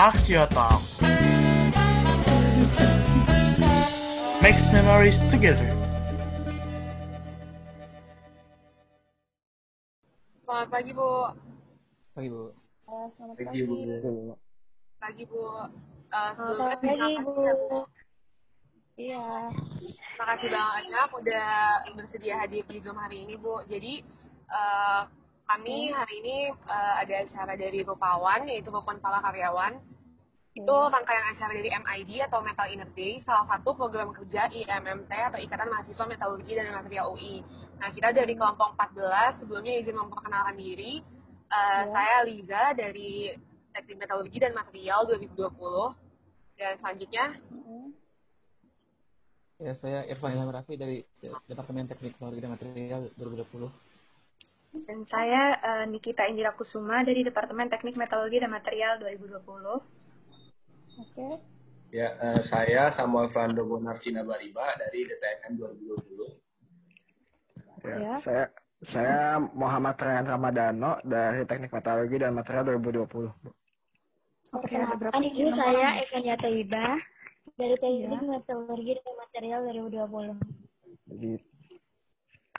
Axio Talks. Makes memories together. Selamat pagi, Bu. Pagi Bu. Uh, selamat Pagi, pagi. Bu. Pagi, Bu. Uh, sebelumnya terima pagi, kasih Bu. ya, Bu. Iya. Terima kasih banyak udah bersedia hadir di Zoom hari ini, Bu. Jadi, uh, kami hari ini uh, ada acara dari Rupawan, yaitu Rukun Para Karyawan. Itu Hmm. rangkaian acara dari MID atau Metal Inner Day, salah satu program kerja IMMT atau Ikatan Mahasiswa Metalurgi dan Material UI. Nah, kita dari kelompok 14, sebelumnya izin memperkenalkan diri. Uh, Ya. Saya Liza dari Teknik Metalurgi dan Material 2020. Dan selanjutnya. Ya, saya Irfan Ilham Raffi dari Departemen Teknik Teknologi dan Material 2020. Dan saya eh, Nikita Indira Kusuma dari Departemen Teknik Metalurgi dan Material 2020. Oke. Ya, eh, saya Samuel Fernando Bonar Sinabariba dari DTMM 2020. Ya. Ya, saya saya Muhammad Ryan Ramadano dari Teknik Metalurgi dan Material 2020. Oke, ada berapa ini saya Evania Taiba dari Teknik Iya. Metalurgi dan Material 2020. Jadi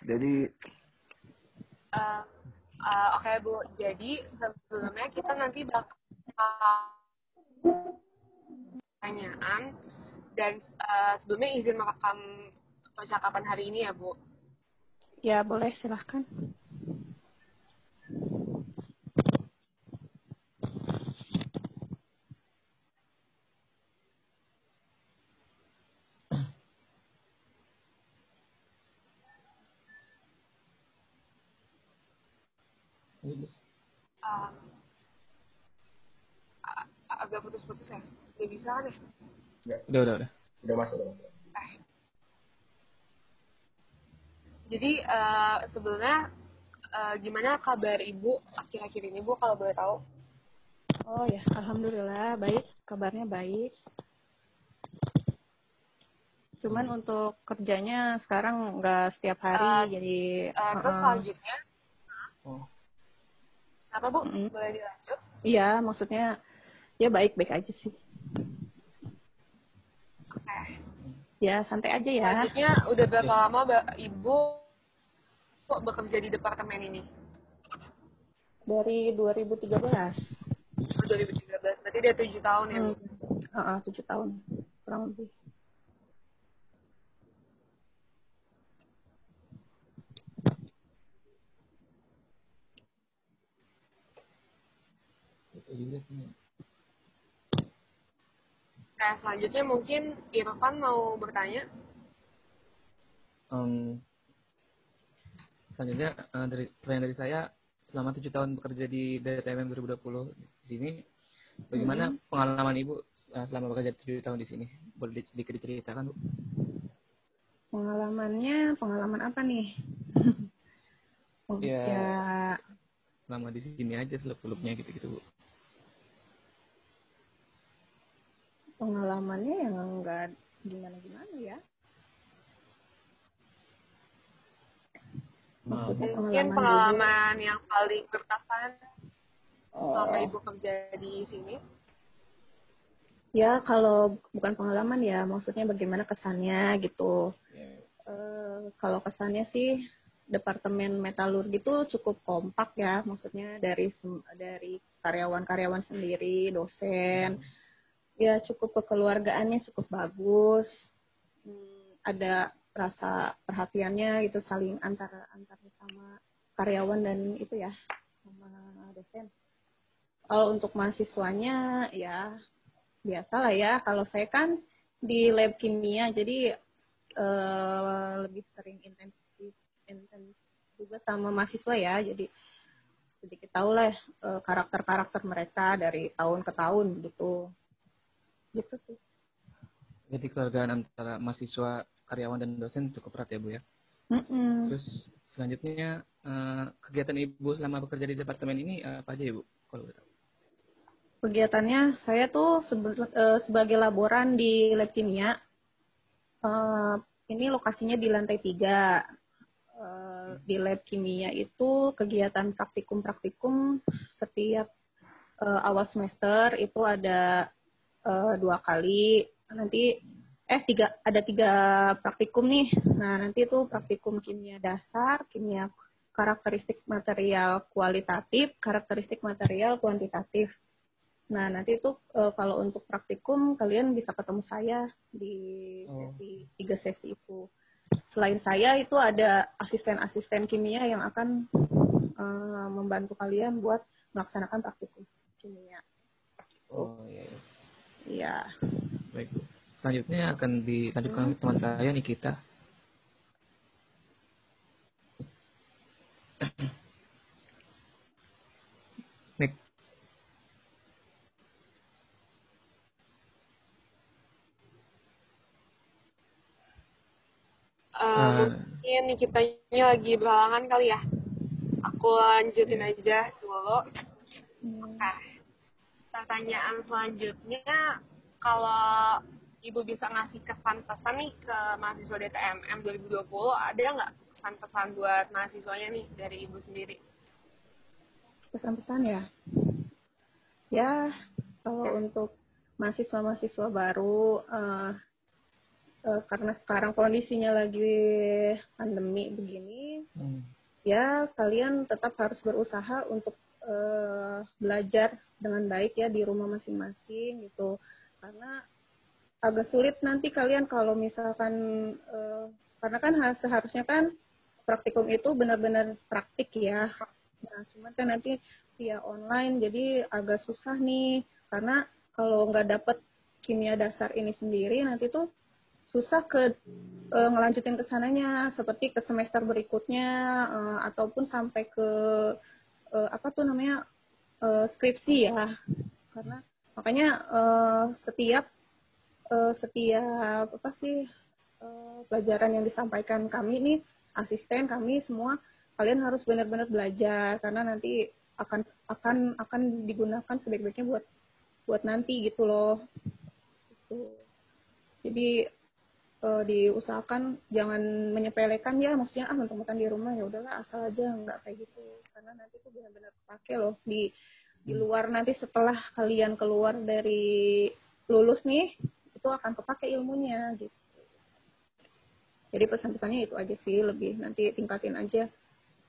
jadi Uh, Oke Bu, jadi sebelumnya kita nanti bakal pertanyaan dan uh, sebelumnya izin merekam percakapan hari ini ya Bu. Ya, boleh silahkan. A- agak putus-putus ya, nggak bisa kan ya? Udah, udah, udah. Udah masuk, udah masuk. Jadi uh, sebelumnya uh, gimana kabar Ibu akhir-akhir ini Bu kalau boleh tahu? Oh ya, alhamdulillah baik, kabarnya baik. Cuman untuk kerjanya sekarang nggak setiap hari, Eh, jadi Uh, terus uh-uh. selanjutnya, Oh, apa Bu? Mm-mm. Boleh dilanjut? iya, maksudnya ya baik-baik aja sih. Oke. Ya santai aja ya. Selanjutnya udah berapa lama Mbak Ibu kok bekerja di departemen ini? Dari 2013. Oh, 2013. Berarti dia 7 tahun ya, Bu? Hmm. Uh-uh, tujuh tahun kurang lebih. Nah, selanjutnya mungkin Irfan mau bertanya. Em, selanjutnya eh, dari pertanyaan dari saya selama tujuh tahun bekerja di DTMM 2020 di sini bagaimana pengalaman ibu eh, selama bekerja tujuh tahun di sini boleh di- sedikit diceritakan bu Pengalamannya, pengalaman apa nih? Oh, Ya. ya, selama di sini aja seluk beluknya gitu gitu bu pengalamannya yang enggak gimana-gimana ya. Maksudnya Mungkin pengalaman dulu. pengalaman yang paling berkesan Oh. selama Ibu kerja di sini. Ya, kalau bukan pengalaman ya, maksudnya bagaimana kesannya gitu. Eh, kalau kesannya sih departemen metalurgi itu cukup kompak ya, maksudnya dari dari karyawan-karyawan sendiri, dosen, ya cukup kekeluargaannya cukup bagus. Hmm, ada rasa perhatiannya gitu saling antara antar sama karyawan dan itu ya sama dosen. Kalau untuk mahasiswanya ya biasa lah ya. Kalau saya kan di lab kimia, jadi eh, lebih sering intensif, intens juga sama mahasiswa ya. Jadi sedikit tahu lah eh, karakter-karakter mereka dari tahun ke tahun gitu. Gitu sih. jadi keluargaan antara mahasiswa karyawan dan dosen cukup erat ya bu ya Mm-mm. terus selanjutnya eh, kegiatan ibu selama bekerja di departemen ini eh, apa aja ya bu kalau boleh tahu Kegiatannya saya tuh eh, sebagai laboran di lab kimia. Ini lokasinya di lantai tiga. Di lab kimia itu kegiatan praktikum-praktikum setiap awal semester itu ada eh, dua kali. Nanti eh tiga ada tiga praktikum nih. Nah nanti itu praktikum kimia dasar, kimia karakteristik material kualitatif, karakteristik material kuantitatif. Nah nanti itu eh, kalau untuk praktikum kalian bisa ketemu saya di Oh. sesi tiga sesi itu. Selain saya itu ada asisten-asisten kimia yang akan eh, membantu kalian buat melaksanakan praktikum kimia. Oh iya, iya. Iya. baik. Bu. Selanjutnya akan dilanjutkan oleh teman saya Nikita. Nik, Eh, Ah. mungkin Nikitanya lagi berhalangan kali ya. Aku lanjutin aja dulu. Oke. Pertanyaan selanjutnya, kalau Ibu bisa ngasih kesan pesan nih ke mahasiswa DTMM 2020, ada nggak pesan-pesan buat mahasiswanya nih dari Ibu sendiri? Pesan-pesan ya. Ya, kalau untuk mahasiswa-mahasiswa baru, eh, eh, karena sekarang kondisinya lagi pandemi begini, hmm, ya kalian tetap harus berusaha untuk eh, belajar dengan baik ya di rumah masing-masing gitu. Karena agak sulit nanti kalian kalau misalkan eh, karena kan ha- seharusnya kan praktikum itu benar-benar praktik ya. Nah cuman kan nanti via online jadi agak susah nih. Karena kalau nggak dapet kimia dasar ini sendiri nanti tuh susah ke eh, ngelanjutin ke sananya. Seperti ke semester berikutnya eh, ataupun sampai ke eh, apa tuh namanya eh, skripsi ya. Karena makanya eh, setiap eh, setiap apa sih eh, pelajaran yang disampaikan kami nih asisten kami semua kalian harus benar-benar belajar. Karena nanti akan akan akan digunakan sebaik-baiknya buat buat nanti gitu loh. Gitu. jadi eh, diusahakan jangan menyepelekan ya maksudnya ah mentang-mentang di rumah ya udahlah asal aja nggak kayak gitu. Karena nanti tuh benar-benar kepake loh di di luar nanti setelah kalian keluar dari lulus nih itu akan kepake ilmunya gitu. Jadi pesan-pesannya itu aja sih lebih nanti tingkatin aja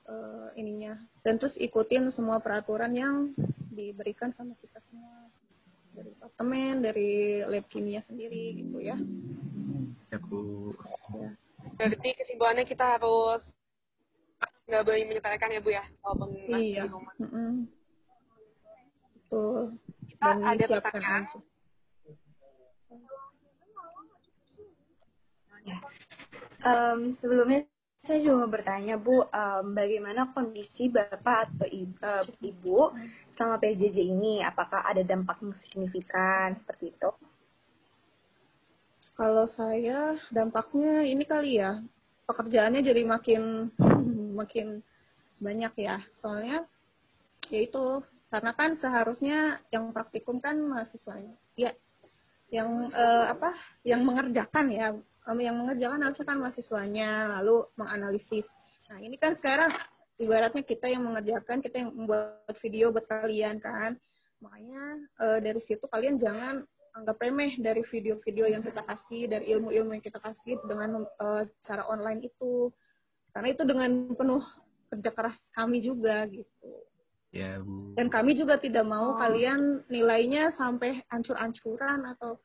eh, ininya. Dan terus ikutin semua peraturan yang diberikan sama kita semua. Dari departemen dari lab kimia sendiri gitu ya ya Bu. Berarti kesimpulannya kita harus nggak boleh menyepelekan ya Bu ya, walaupun masih iya di rumah. Mm-mm. betul Kita dan ada pertanyaan. aja Em, sebelumnya saya juga mau bertanya Bu, em, bagaimana kondisi Bapak atau Ibu, eh, Ibu selama PJJ ini? Apakah ada dampak yang signifikan seperti itu? Kalau saya dampaknya ini kali ya pekerjaannya jadi makin makin banyak ya. Soalnya ya itu karena kan seharusnya yang praktikum kan mahasiswanya. Ya yang eh, apa yang mengerjakan ya Em, yang mengerjakan harusnya kan mahasiswanya lalu menganalisis. Nah ini kan sekarang ibaratnya kita yang mengerjakan kita yang membuat video buat kalian kan. Makanya eh, dari situ kalian jangan anggap remeh dari video-video yang kita kasih, dari ilmu-ilmu yang kita kasih dengan eh, cara online itu. Karena itu dengan penuh kerja keras kami juga gitu. Ya Bu. Dan kami juga tidak mau kalian nilainya sampai ancur-ancuran atau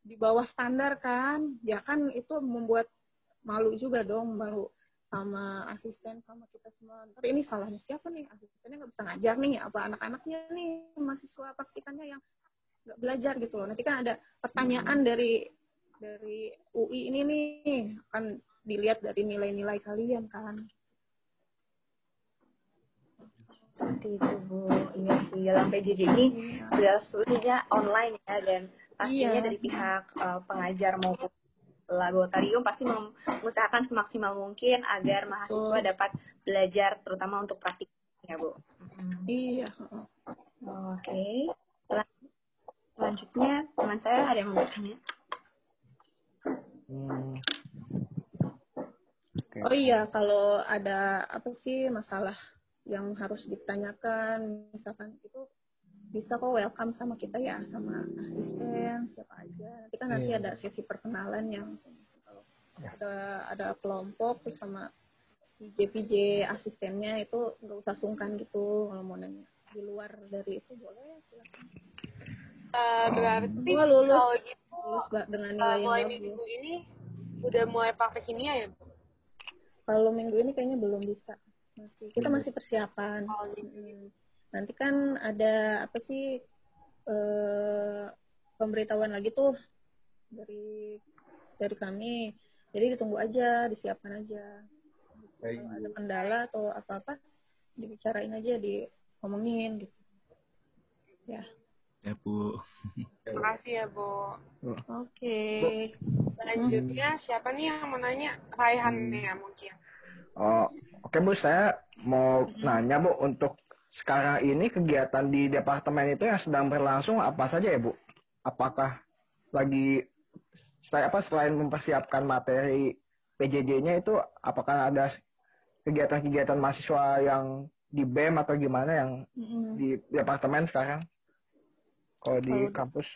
di bawah standar kan. Ya kan itu membuat malu juga dong, malu sama asisten sama kita semua. Tapi ini salahnya siapa nih? Asistennya nggak bisa ngajar nih, apa anak-anaknya nih mahasiswa praktikannya yang nggak belajar gitu loh. Nanti kan ada pertanyaan dari dari UI ini nih akan dilihat dari nilai-nilai kalian kan. Seperti itu Bu. Iya sih, dalam PJJ ini sudah seluruhnya online ya dan pastinya Iya. dari pihak eh, pengajar maupun laboratorium pasti mengusahakan semaksimal mungkin agar mahasiswa Betul. dapat belajar terutama untuk praktik ya Bu. Iya. Oke. Selan- Selanjutnya teman saya ada yang mau bertanya. Hmm. Oke. Oh iya, kalau ada apa sih masalah yang harus ditanyakan, misalkan itu bisa kok welcome sama kita ya sama asisten siapa aja nanti kan nanti Iya. ada sesi perkenalan yang kalau Ya. ada ada kelompok terus sama PJ PJ asistennya itu nggak usah sungkan gitu kalau mau nanya di luar dari itu boleh silakan Eh, berarti Gua lulus. kalau gitu Lulus dengan eh, nilai yang mulai bagus. minggu ini udah mulai praktek kimia ya? Bu? kalau minggu ini kayaknya belum bisa. Masih kita masih persiapan. Minggu Mm. nanti kan ada apa sih eh pemberitahuan lagi tuh dari dari kami. Jadi ditunggu aja disiapkan aja. Kalau ada kendala atau apa apa dibicarain aja diomongin gitu. Ya Ya Bu. Terima kasih ya Bu. oke Selanjutnya siapa nih yang mau nanya? Raihan nih ya mungkin. Oh, oke Bu, saya mau nanya Bu untuk sekarang ini kegiatan di departemen itu yang sedang berlangsung apa saja ya Bu? Apakah lagi saya apa selain mempersiapkan materi PJJ-nya itu apakah ada kegiatan-kegiatan mahasiswa yang di BEM atau gimana yang Mm-mm. di departemen sekarang? Kalau di kampus?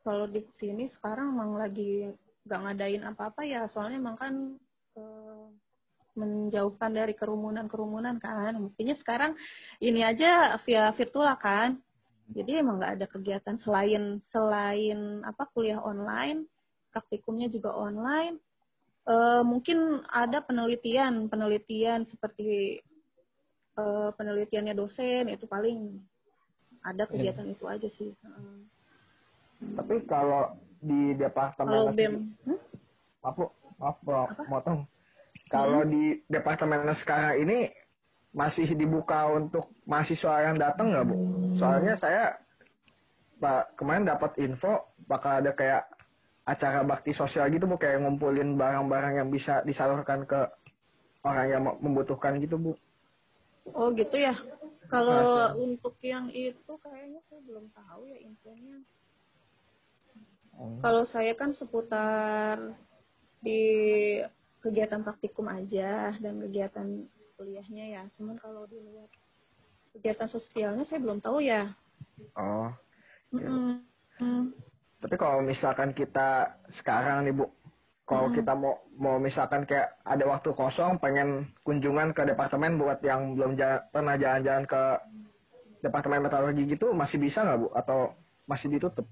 kalau di sini sekarang emang lagi nggak ngadain apa-apa ya soalnya emang kan eh, menjauhkan dari kerumunan-kerumunan kan. Mestinya sekarang ini aja via virtual kan. Jadi emang nggak ada kegiatan selain selain apa kuliah online praktikumnya juga online. Eh, mungkin ada penelitian penelitian seperti eh, penelitiannya dosen itu paling ada kegiatan itu aja sih. Tapi kalau di departemen Kalau BEM, hmm? maaf maaf Apa? motong. Kalau di departemen sekarang ini masih dibuka untuk mahasiswa yang datang nggak Bu? Soalnya saya Pak kemarin dapat info bakal ada kayak acara bakti sosial gitu Bu kayak ngumpulin barang-barang yang bisa disalurkan ke orang yang membutuhkan gitu Bu. Oh gitu ya. Kalau untuk yang itu kayaknya saya belum tahu ya infonya. Hmm. Kalau saya kan seputar di kegiatan praktikum aja dan kegiatan kuliahnya ya. Cuman kalau di luar kegiatan sosialnya saya belum tahu ya. Oh. Mm-mm. Mm. Tapi kalau misalkan kita sekarang nih Bu, kalau Hmm. kita mau mau misalkan kayak ada waktu kosong pengen kunjungan ke departemen buat yang belum ja- pernah jalan-jalan ke departemen metalurgi gitu masih bisa nggak Bu atau masih ditutup?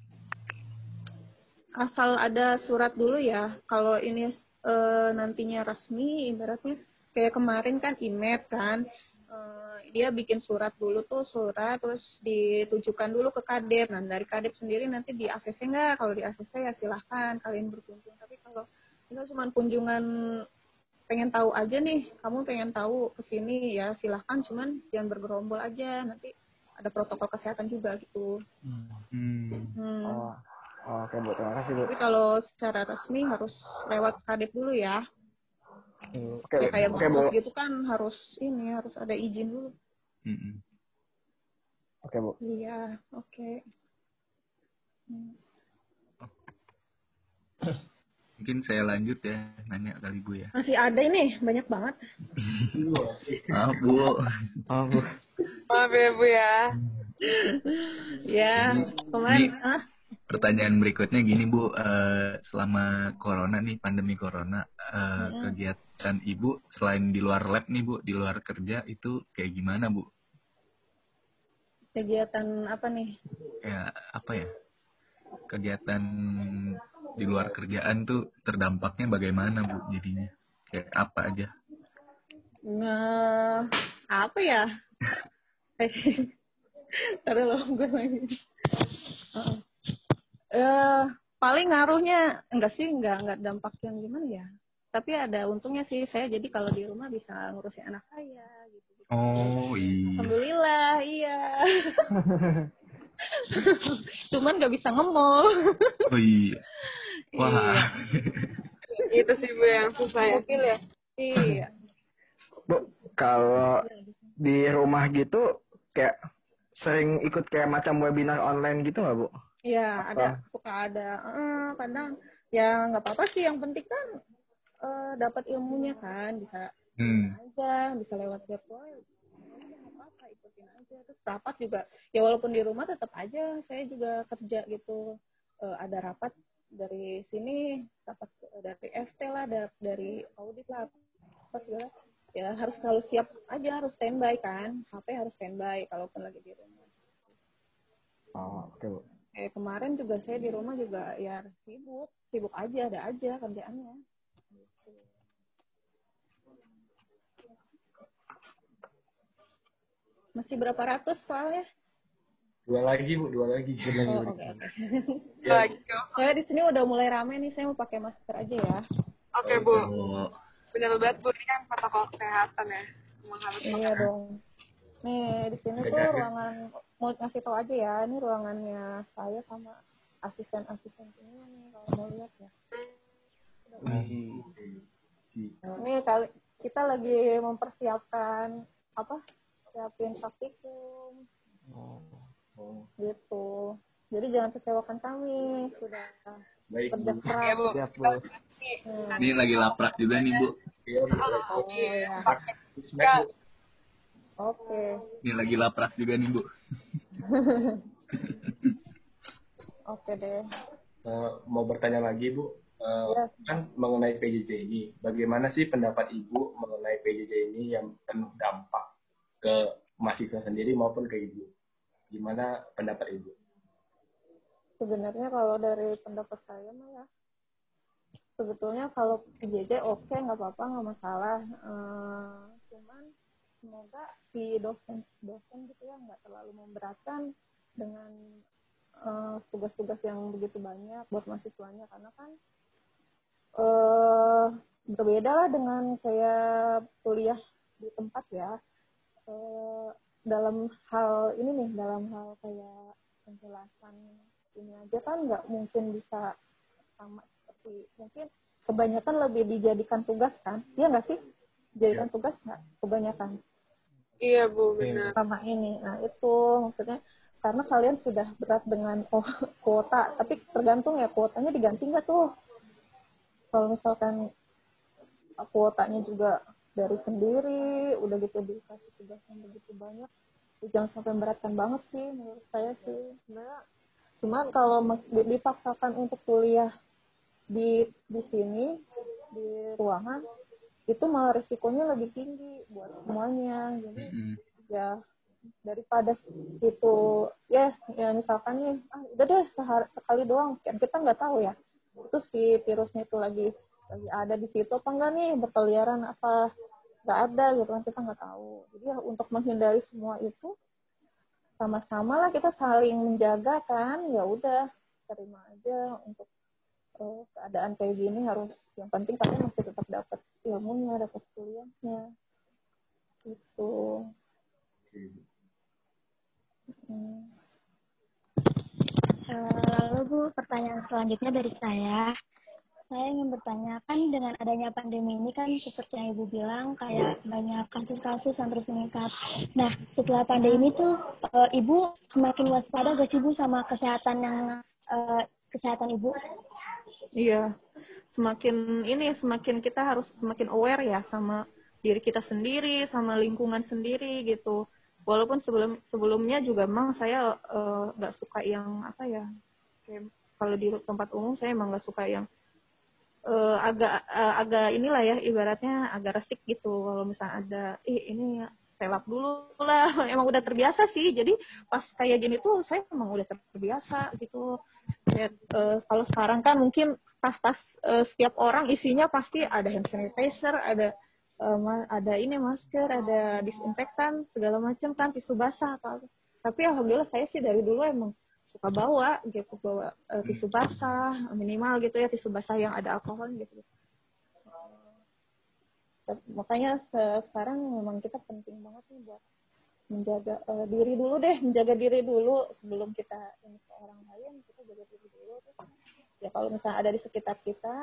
asal ada surat dulu ya. Kalau ini eh, nantinya resmi, ibaratnya kayak kemarin kan IMEP kan, eh, dia bikin surat dulu tuh surat, terus ditujukan dulu ke kadep. Nah dari kadep sendiri nanti di ACC nggak? Kalau di ACC ya silahkan kalian berkunjung. Tapi kalau ini cuma kunjungan pengen tahu aja nih, kamu pengen tahu ke sini ya silahkan, cuman jangan bergerombol aja. Nanti ada protokol kesehatan juga gitu. Hmm. Hmm. Oh, oh, oke Bu, terima kasih Bu. Tapi kalau secara resmi harus lewat kadep dulu ya. Oke, Ya, kayak oke Bu. masuk gitu kan harus ini harus ada izin dulu. Mm-mm. Oke Bu. Iya, oke. Hmm. Mungkin saya lanjut ya nanya kali Bu ya. Masih ada ini banyak banget. Maaf Bu. Oh, Bu. Maaf ya Bu ya. Ya, kemarin Ini- ah Pertanyaan berikutnya gini Bu, Eh, selama corona nih pandemi corona, eh, Mm-mm. kegiatan Ibu selain di luar lab nih Bu, di luar kerja itu kayak gimana Bu? kegiatan apa nih? Ya apa ya? Kegiatan di luar kerjaan tuh terdampaknya bagaimana Bu jadinya? Kayak apa aja? Nge apa ya? Taruh loh gue lagi. Eh, paling ngaruhnya enggak sih, enggak enggak dampak yang gimana ya. Tapi ada untungnya sih saya jadi kalau di rumah bisa ngurusin anak saya gitu. Oh iya. Alhamdulillah, iya. Cuman nggak bisa ngemol. Oh iya. Wah. Itu sih Bu yang susah ya. Gokil ya. Iya. Bu, kalau di rumah gitu kayak sering ikut kayak macam webinar online gitu nggak Bu? Iya, ada suka ada. Eh, kadang ya nggak apa-apa sih. Yang penting kan eh, dapat ilmunya kan bisa Hmm. aja, bisa lewat virtual. Ikutin aja. Terus rapat juga ya walaupun di rumah tetap aja saya juga kerja gitu. Eh, ada rapat dari sini rapat dari FT lah da- dari audit lah. Apa segala. Ya harus selalu siap aja harus standby kan. HP harus standby kalaupun lagi di rumah. Oh, oke bu. eh kemarin juga saya di rumah juga ya sibuk. Sibuk aja ada aja kerjaannya masih berapa ratus soalnya Dua lagi bu, dua lagi. oh, oke oke Ya, Lagi. saya di sini udah mulai rame nih saya mau pakai masker aja ya Oke Bu, Oh, benar banget Bu, ini kan protokol kesehatan ya. Emang harus iya dong nih di sini tuh Jaga. ruangan mau ngasih tau aja ya ini ruangannya saya sama asisten-asisten ini nih kalau mau lihat ya Ini kali kita lagi mempersiapkan apa? Siapin praktikum Oh, gitu. Jadi jangan kecewakan kami sudah baik kerja bu. ya keras. Bu. siap bu. Hmm. ini lagi laprak juga nih bu. Iya bu. Oh ya. Pak, Smack, bu. Oke. Ini lagi laprak juga nih bu. Oke deh. Eh, mau bertanya lagi bu, Eh, Iya. kan mengenai PJJ ini, bagaimana sih pendapat ibu mengenai PJJ ini yang penuh dampak ke mahasiswa sendiri maupun ke ibu? Gimana pendapat ibu? Sebenarnya kalau dari pendapat saya mah ya sebetulnya kalau PJJ oke nggak apa-apa nggak masalah. Eh, cuman semoga si dosen dosen gitu ya nggak terlalu memberatkan dengan eh, tugas-tugas yang begitu banyak buat mahasiswanya karena kan eh berbeda lah dengan saya kuliah di tempat ya Eh, dalam hal ini nih dalam hal kayak penjelasan ini aja kan nggak mungkin bisa sama seperti mungkin kebanyakan lebih dijadikan tugas kan? Iya nggak sih? Dijadikan tugas nggak kebanyakan? Iya Bu, benar. sama ini nah itu maksudnya karena kalian sudah berat dengan ku- kuota tapi tergantung ya kuotanya diganti nggak tuh? Kalau misalkan kuotanya juga dari sendiri udah gitu dikasih tugas yang begitu banyak. Ya jangan sampai memberatkan banget sih menurut saya sih. Sebenarnya cuman kalau dipaksakan untuk kuliah di di sini di ruangan itu malah risikonya lebih tinggi buat semuanya jadi Mm-mm. ya daripada itu ya ya misalkan nih ah, udah deh sehari, sekali doang. Kan kita nggak tahu ya itu si virusnya itu lagi lagi ada di situ apa enggak nih berkeliaran apa nggak ada gitu kan kita nggak tahu jadi ya untuk menghindari semua itu sama-sama lah kita saling menjaga kan ya udah terima aja untuk eh, keadaan kayak gini harus yang penting kalian masih tetap dapat ilmunya dapat kuliahnya itu Hmm. Lalu Bu, pertanyaan selanjutnya dari saya. Saya ingin bertanya, kan dengan adanya pandemi ini kan seperti yang Ibu bilang, kayak banyak kasus-kasus yang terus meningkat. Nah, setelah pandemi tuh, eh, Ibu semakin waspada gak sih Bu sama kesehatan yang eh, kesehatan Ibu? Iya, semakin ini semakin kita harus semakin aware ya sama diri kita sendiri, sama lingkungan sendiri gitu. Walaupun sebelum sebelumnya juga memang saya eh, nggak suka yang apa ya, kayak kalau di tempat umum saya emang nggak suka yang eh, agak eh, agak inilah ya ibaratnya agak resik gitu. Kalau misalnya ada, ih ini selap dulu lah, emang udah terbiasa sih. Jadi pas kayak gini tuh saya emang udah terbiasa gitu. Kayak, eh, kalau sekarang kan mungkin tas-tas eh, setiap orang isinya pasti ada hand sanitizer, ada ma- ada ini masker, ada disinfektan segala macam kan tisu basah atau. Tapi alhamdulillah saya sih dari dulu emang suka bawa gitu bawa eh, tisu basah minimal gitu ya tisu basah yang ada alkohol gitu. Makanya se- sekarang memang kita penting banget nih buat menjaga eh, diri dulu deh, menjaga diri dulu sebelum kita ini ke orang lain kita jaga diri dulu. Terus, ya kalau misalnya ada di sekitar kita,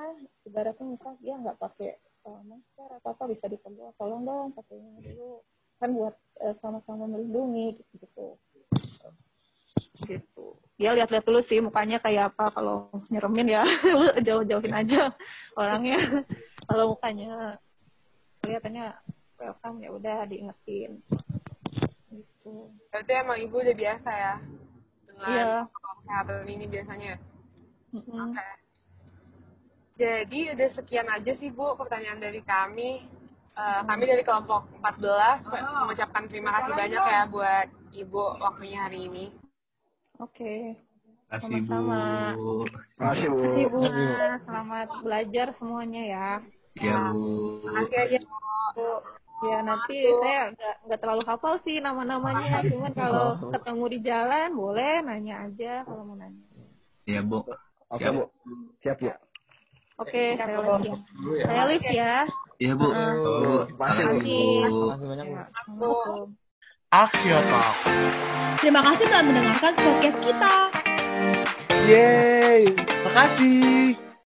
ibaratnya misal dia nggak pakai eh, masker atau apa bisa ditegur, tolong dong pakai ini dulu kan buat sama-sama melindungi gitu gitu. Gitu. Ya lihat-lihat dulu sih mukanya kayak apa kalau nyeremin ya jauh-jauhin aja orangnya. kalau mukanya kelihatannya welcome ya udah diingetin. Gitu. Berarti emang ibu udah biasa ya dengan Iya. protokol kesehatan ini biasanya. Mm-mm. Oke. Jadi udah sekian aja sih Bu pertanyaan dari kami. Eh, kami dari kelompok 14 mengucapkan terima kasih banyak ya buat Ibu waktunya hari ini. Oke. Kasih Bu. Sama-sama. Makasih Bu. Terima kasih Bu. Selamat belajar semuanya ya. Iya Bu. Makasih aja Bu. Ya nanti saya nggak nggak terlalu hafal sih nama-namanya, cuman kalau ketemu di jalan boleh nanya aja kalau mau nanya. Iya Bu. Oke Siap. Bu. Siap Bu. Oke, saya live ya. Dulu ya. Saya live ya. Iya Bu. Ah. Bu. Makasih, Bu. Makasih Bu. Makasih banyak Bu. Ya, Bu. Axio Talk. Terima kasih telah mendengarkan podcast kita. Yeay, makasih.